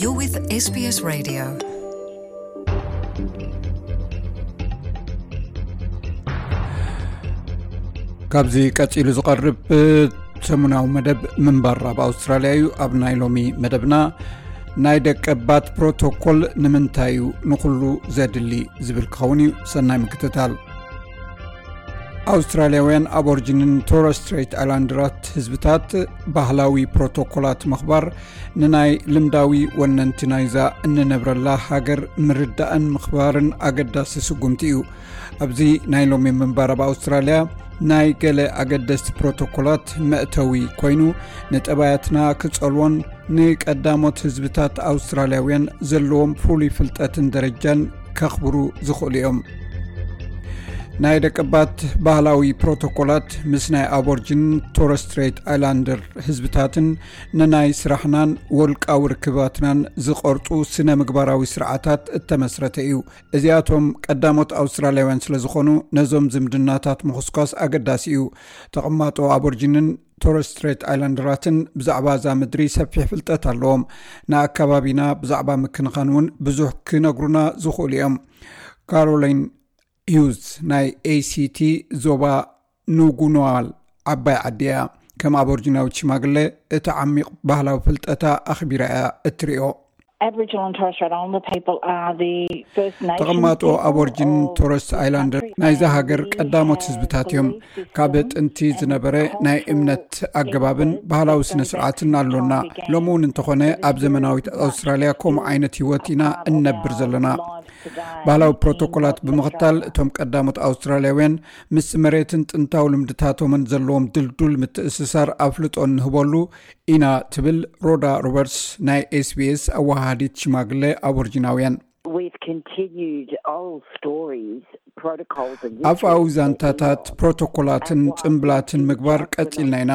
You're with SBS Radio. ካብዚ ቀፂሉ ዝቐርብ ሰሙናዊ መደብ ምንባር ኣብ ኣውስትራልያ እዩ ኣብ ናይ ሎሚ መደብና ናይ ደቀባት ፕሮቶኮል ንምንታይ እዩ ንኩሉ ዘድሊ ዝብል ክኸውን እዩ ሰናይ ምክትታል ኣውስትራልያውያን ኣበርጅንን ቶረስትሬት ኣይላንድራት ህዝብታት ባህላዊ ፕሮቶኮላት ምኽባር ንናይ ልምዳዊ ወነንቲ ናይዛ እንነብረላ ሃገር ምርዳእን ምኽባርን ኣገዳሲ ስጉምቲ እዩ ኣብዚ ናይ ሎሚ ምንባር ብ ኣውስትራልያ ናይ ገለ ኣገደስቲ ፕሮቶኮላት መእተዊ ኮይኑ ንጠባያትና ክጸልዎን ንቀዳሞት ህዝብታት ኣውስትራልያውያን ዘለዎም ፍሉይ ፍልጠትን ደረጃን ከኽብሩ ዝኽእሉ እዮም ናይ ደቀባት ባህላዊ ፕሮቶኮላት ምስ ናይ ኣቦርጅን ቶረስትሬት ኣይላንደር ህዝብታትን ንናይ ስራሕናን ወልቃዊ ርክባትናን ዝቐርፁ ስነ ምግባራዊ ስርዓታት እተመስረተ እዩ እዚኣቶም ቀዳሞት ኣውስትራልያውያን ስለ ዝኾኑ ነዞም ዝምድናታት ምኹስኳስ ኣገዳሲ እዩ ተቕማጦ ኣቦርጅንን ቶረስትሬት ኣይላንድራትን ብዛዕባ እዛ ምድሪ ሰፊሕ ፍልጠት ኣለዎም ንኣከባቢና ብዛዕባ ምክንኻን እውን ብዙሕ ክነግሩና ዝኽእሉ እዮም ካሮሊን ሂውዝ ናይ aሲቲ ዞባ ኑጉኖዋል ዓባይ ዓዲ እያ ከም ኣብ ኦርጅናዊት ሽማግለ እቲ ዓሚቕ ባህላዊ ፍልጠታ ኣኽቢራ እያ እትሪኦ ተቐማጦ ኣቦርጅን ቶረስ ኣይላንደር ናይዛ ሃገር ቀዳሞት ህዝብታት እዮም ካብ ጥንቲ ዝነበረ ናይ እምነት ኣገባብን ባህላዊ ስነ ስርዓትን ኣሎና ሎሚ እውን እንተኾነ ኣብ ዘመናዊት ኣውስትራልያ ከምኡ ዓይነት ሂወት ኢና እንነብር ዘለና ባህላዊ ፕሮቶኮላት ብምኽታል እቶም ቀዳሞት ኣውስትራልያውያን ምስ መሬትን ጥንታዊ ልምድታቶምን ዘለዎም ድልዱል ምትእስሳር ኣፍልጦ እንህበሉ ኢና ትብል ሮዳ ሮበርትስ ናይ ኤስቢስ ኣወሃሃዲት ሽማግለ ኣቦርጅናውያን። ኣፍኣዊ ዛንታታት፣ ፕሮቶኮላትን ፅምብላትን ምግባር ቀፂልና ኢና።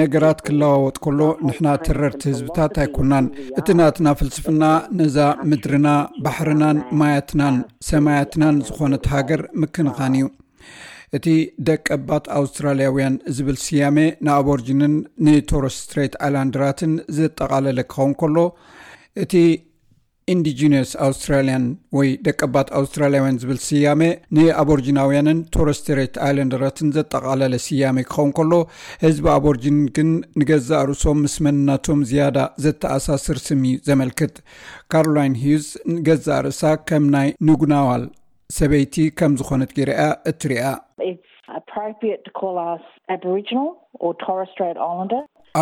ነገራት ክለዋወጥ ከሎ ንሕና ተረርቲ ህዝብታት ኣይኮናን። እቲ ናትና ፍልስፍና ነዛ ምድርና፣ ባሕርናን ማያትናን ሰማያትናን ዝኾነት ሃገር ምክንኻን እዩ። እቲ ደቀባት ኣውስትራልያውያን ዝብል ስያመ ንኣቦርጅንን ንቶሮስትሬት ኣይላንድራትን ዘጠቓለለ ክኸውን ከሎ እቲ ኢንዲጂነስ ኣውስትራልያን ወይ ደቀባት ኣውስትራልያውያን ዝብል ስያመ ንኣቦርጅናውያንን ቶሮስትሬት ኣይላንድራትን ዘጠቓለለ ስያመ ክኸውን ከሎ ህዝቢ ኣቦርጅን ግን ንገዛእ ርእሶም ምስ መንነቶም ዝያዳ ዘተኣሳስር ስም እዩ ዘመልክት ካሮላይን ሂዝ ንገዛእ ርእሳ ከም ናይ ንጉናዋል ሰበይቲ ከም ዝኾነት ገይራ እያ እትሪኣ።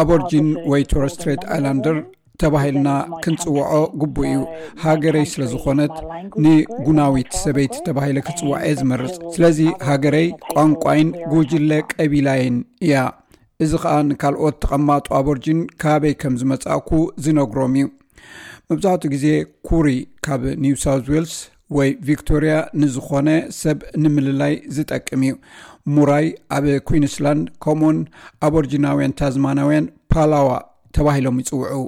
ኣቦርጂን ወይ ቶረስትሬት ኣይላንደር ተባሂልና ክንፅውዖ ግቡእ እዩ ሃገረይ ስለ ዝኾነት ንጉናዊት ሰበይቲ ተባሂለ ክፅዋዕ እየ ዝመርፅ ስለዚ ሃገረይ ቋንቋይን ጉጅለ ቀቢላይን እያ እዚ ከዓ ንካልኦት ተቐማጡ ኣቦርጂን ካበይ ከም ዝመፃእኩ ዝነግሮም እዩ መብዛሕትኡ ግዜ ኩሪ ካብ ኒው ሳውት ዌልስ ወይ ቪክቶርያ ንዝኾነ ሰብ ንምልላይ ዝጠቅም እዩ ሙራይ ኣብ ኩንስላንድ ከምኡውን ኣብ ኦርጅናውያን ታዝማናውያን ፓላዋ ተባሂሎም ይፅውዑ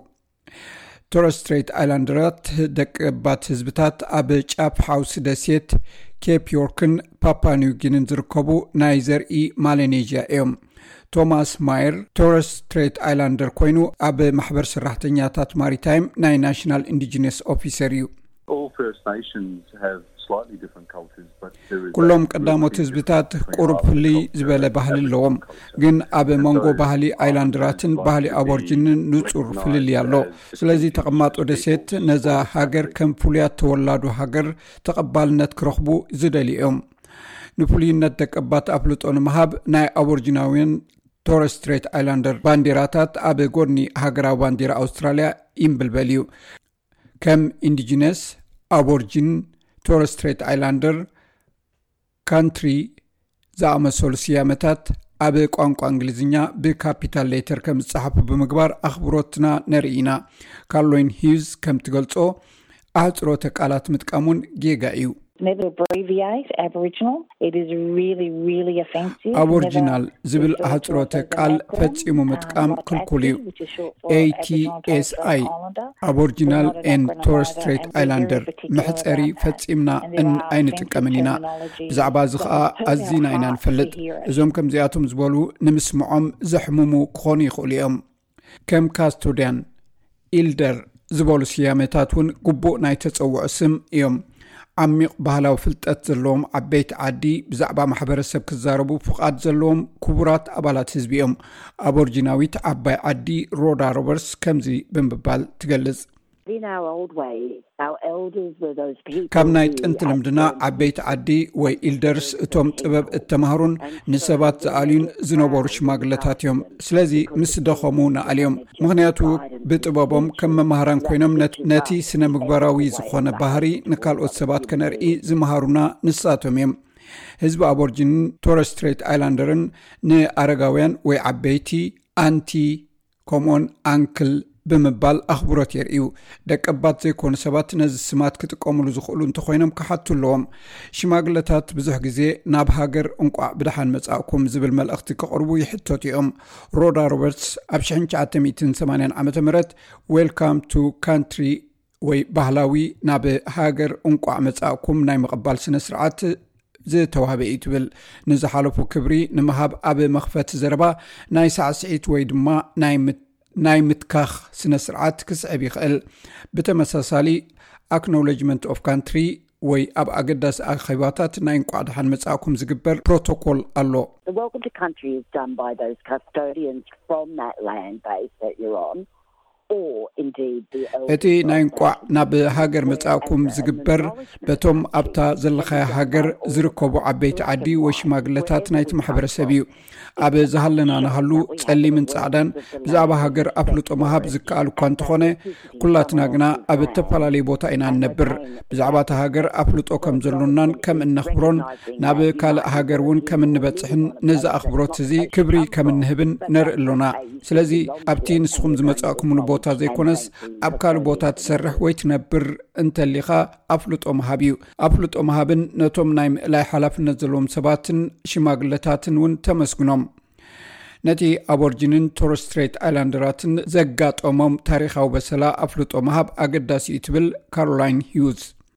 ቶረስትሬት ኣይላንድራት ደቂ ባት ህዝብታት ኣብ ጫፍ ሓውሲ ደሴት ኬፕ ዮርክን ፓፓኒው ጊንን ዝርከቡ ናይ ዘርኢ ማሌኔዥያ እዮም ቶማስ ማየር ቶረስትሬት ኣይላንደር ኮይኑ ኣብ ማሕበር ሰራሕተኛታት ማሪታይም ናይ ናሽናል ኢንዲጅነስ ኦፊሰር እዩ ኩሎም ቀዳሞት ህዝብታት ቁሩብ ፍልይ ዝበለ ባህሊ ኣለዎም ግን ኣብ መንጎ ባህሊ ኣይላንድራትን ባህሊ ኣበርጅንን ንፁር ፍልልይ ኣሎ ስለዚ ተቐማጦ ደሴት ነዛ ሃገር ከም ፍሉያት ተወላዱ ሃገር ተቐባልነት ክረኽቡ ዝደልዩ እዮም ንፍሉይነት ደቀባት ኣፍልጦ ንምሃብ ናይ ኣበርጅናውያን ቶረስትሬት ኣይላንደር ባንዴራታት ኣብ ጎድኒ ሃገራዊ ባንዴራ ኣውስትራልያ ይምብልበል እዩ ከም ኢንዲጅነስ ኣቦርጅን ቶረስትሬት ኣይላንደር ካንትሪ ዝኣመሰሉ ስያመታት ኣብ ቋንቋ እንግሊዝኛ ብካፒታል ሌተር ከም ዝፀሓፉ ብምግባር ኣኽብሮትና ነርኢ ኢና ካርሎይን ሂዝ ከም ትገልፆ ኣህፅሮተ ቃላት ምጥቃም እውን ጌጋ እዩ ኣቦርጅናል ዝብል ኣህፅሮተ ቃል ፈፂሙ ምጥቃም ክልኩል እዩ atsi ኣቦርጅናል ን ቶረስትሬት ኣይላንደር መሕፀሪ ፈፂምና ን ኣይንጥቀምን ኢና ብዛዕባ እዚ ከዓ ኣዚና ኢና ንፈልጥ እዞም ከምዚኣቶም ዝበሉ ንምስምዖም ዘሕምሙ ክኾኑ ይኽእሉ እዮም ከም ካስቶድያን ኢልደር ዝበሉ ስያሜታት እውን ግቡእ ናይ ተፀውዖ ስም እዮም ዓሚቕ ባህላዊ ፍልጠት ዘለዎም ዓበይቲ ዓዲ ብዛዕባ ማሕበረሰብ ክዛረቡ ፍቓድ ዘለዎም ክቡራት ኣባላት ህዝቢ እዮም ኣብ ኦርጂናዊት ዓባይ ዓዲ ሮዳ ሮበርስ ከምዚ ብምባል ትገልፅ ካብ ናይ ጥንቲ ልምድና ዓበይቲ ዓዲ ወይ ኢልደርስ እቶም ጥበብ እተማህሩን ንሰባት ዝኣልዩን ዝነበሩ ሽማግለታት እዮም ስለዚ ምስ ደኸሙ ንኣልዮም ምክንያቱ ብጥበቦም ከም መማህራን ኮይኖም ነቲ ስነ ምግባራዊ ዝኮነ ባህሪ ንካልኦት ሰባት ከነርኢ ዝመሃሩና ንሳቶም እዮም ህዝቢ ኣበርጅንን ቶረስትሬት ኣይላንደርን ንኣረጋውያን ወይ ዓበይቲ ኣንቲ ከምኡውን ኣንክል ብምባል ኣኽብሮት የርእዩ ደቀባት ዘይኮኑ ሰባት ነዚ ስማት ክጥቀምሉ ዝኽእሉ እንተኮይኖም ክሓቱ ኣለዎም ሽማግለታት ብዙሕ ግዜ ናብ ሃገር እንቋዕ ብድሓን መፃእኩም ዝብል መልእኽቲ ክቕርቡ ይሕተቱ እዮም ሮዳ ሮበርትስ ኣብ 980 ዓ ም ዌልካም ቱ ካንትሪ ወይ ባህላዊ ናብ ሃገር እንቋዕ መጻእኩም ናይ ምቕባል ስነ ስርዓት ዝተዋህበ እዩ ትብል ንዝሓለፉ ክብሪ ንምሃብ ኣብ መኽፈት ዘረባ ናይ ሳዕስዒት ወይ ድማ ናይ ምትካኽ ስነ ስርዓት ክስዕብ ይኽእል ብተመሳሳሊ ኣክኖሎጅመንት ኦፍ ካንትሪ ወይ ኣብ ኣገዳሲ ኣኼባታት ናይ እንቋዕ ድሓን መጻእኩም ዝግበር ፕሮቶኮል ኣሎ እቲ ናይ እንቋዕ ናብ ሃገር መጻእኩም ዝግበር በቶም ኣብታ ዘለኻያ ሃገር ዝርከቡ ዓበይቲ ዓዲ ወይ ሽማግለታት ናይቲ ማሕበረሰብ እዩ ኣብ ዝሃለና ንሃሉ ጸሊምን ጻዕዳን ብዛዕባ ሃገር ኣፍልጦ ምሃብ ዝከኣል እኳ እንተኾነ ኩላትና ግና ኣብ እተፈላለዩ ቦታ ኢና ንነብር ብዛዕባ እቲ ሃገር ኣፍልጦ ከም ዘሎናን ከም እነኽብሮን ናብ ካልእ ሃገር እውን ከም እንበጽሕን ነዚ ኣኽብሮት እዚ ክብሪ ከም እንህብን ነርኢ ኣሎና ስለዚ ኣብቲ ንስኹም ዝመፃእኩምሉ ቦታ ዘይኮነስ ኣብ ካልእ ቦታ ትሰርሕ ወይ ትነብር እንተሊኻ ኣፍልጦ ምሃብ እዩ ኣፍልጦ ምሃብን ነቶም ናይ ምእላይ ሓላፍነት ዘለዎም ሰባትን ሽማግለታትን እውን ተመስግኖም ነቲ ኣብ ኦርጅንን ቶሮስትሬት ኣይላንደራትን ዘጋጠሞም ታሪካዊ በሰላ ኣፍልጦ ምሃብ ኣገዳሲ እዩ ትብል ካሮላይን ሂውዝ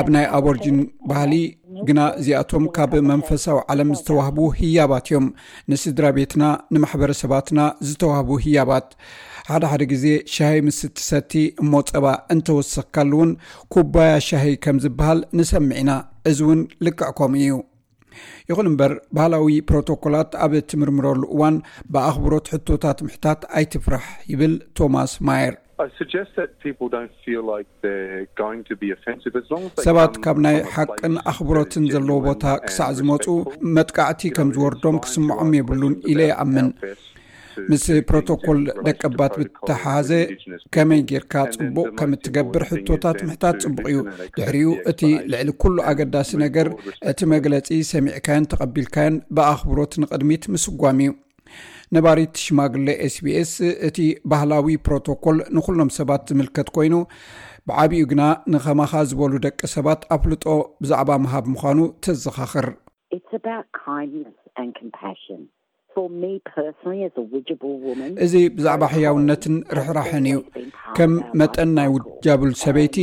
ኣብ ናይ ኣበርጅን ባህሊ ግና እዚኣቶም ካብ መንፈሳዊ ዓለም ዝተዋህቡ ህያባት እዮም ንስድራ ቤትና ንማሕበረሰባትና ዝተዋህቡ ህያባት ሓደ ሓደ ግዜ ሻሂ ምስ እትሰቲ እሞ ፀባ እንተወሰክካሉ እውን ኩባያ ሻሂ ከም ዝበሃል ንሰምዕ ኢና እዚ እውን ልክዕ ከምኡ እዩ ይኹን እምበር ባህላዊ ፕሮቶኮላት ኣብ እትምርምረሉ እዋን ብኣኽብሮት ሕቶታት ምሕታት ኣይትፍራሕ ይብል ቶማስ ማየር ሰባት ካብ ናይ ሓቅን ኣኽብሮትን ዘለዎ ቦታ ክሳዕ ዝመፁ መጥቃዕቲ ከም ዝወርዶም ክስምዖም የብሉን ኢለ ይኣምን ምስ ፕሮቶኮል ደቀባት ብተሓዘ ከመይ ጌርካ ፅቡቅ ከም እትገብር ሕቶታት ምሕታት ፅቡቅ እዩ ድሕሪኡ እቲ ልዕሊ ኩሉ ኣገዳሲ ነገር እቲ መግለፂ ሰሚዕካዮን ተቐቢልካዮን ብኣኽብሮት ንቅድሚት ምስጓም እዩ ነባሪት ሽማግለ ስbስ እቲ ባህላዊ ፕሮቶኮል ንኩሎም ሰባት ዝምልከት ኮይኑ ብዓብኡ ግና ንከማኻ ዝበሉ ደቂ ሰባት ኣፍልጦ ብዛዕባ ምሃብ ምዃኑ ተዘኻኽር እዚ ብዛዕባ ሕያውነትን ርሕራሕን እዩ ከም መጠን ናይ ውጃብል ሰበይቲ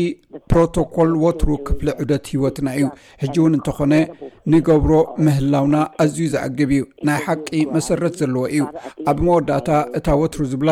ፕሮቶኮል ወትሩ ክፍሊ ዑደት ሂወትና እዩ ሕጂ እውን እንተኾነ ንገብሮ ምህላውና ኣዝዩ ዘዕግብ እዩ ናይ ሓቂ መሰረት ዘለዎ እዩ ኣብ መወዳእታ እታ ወትሩ ዝብላ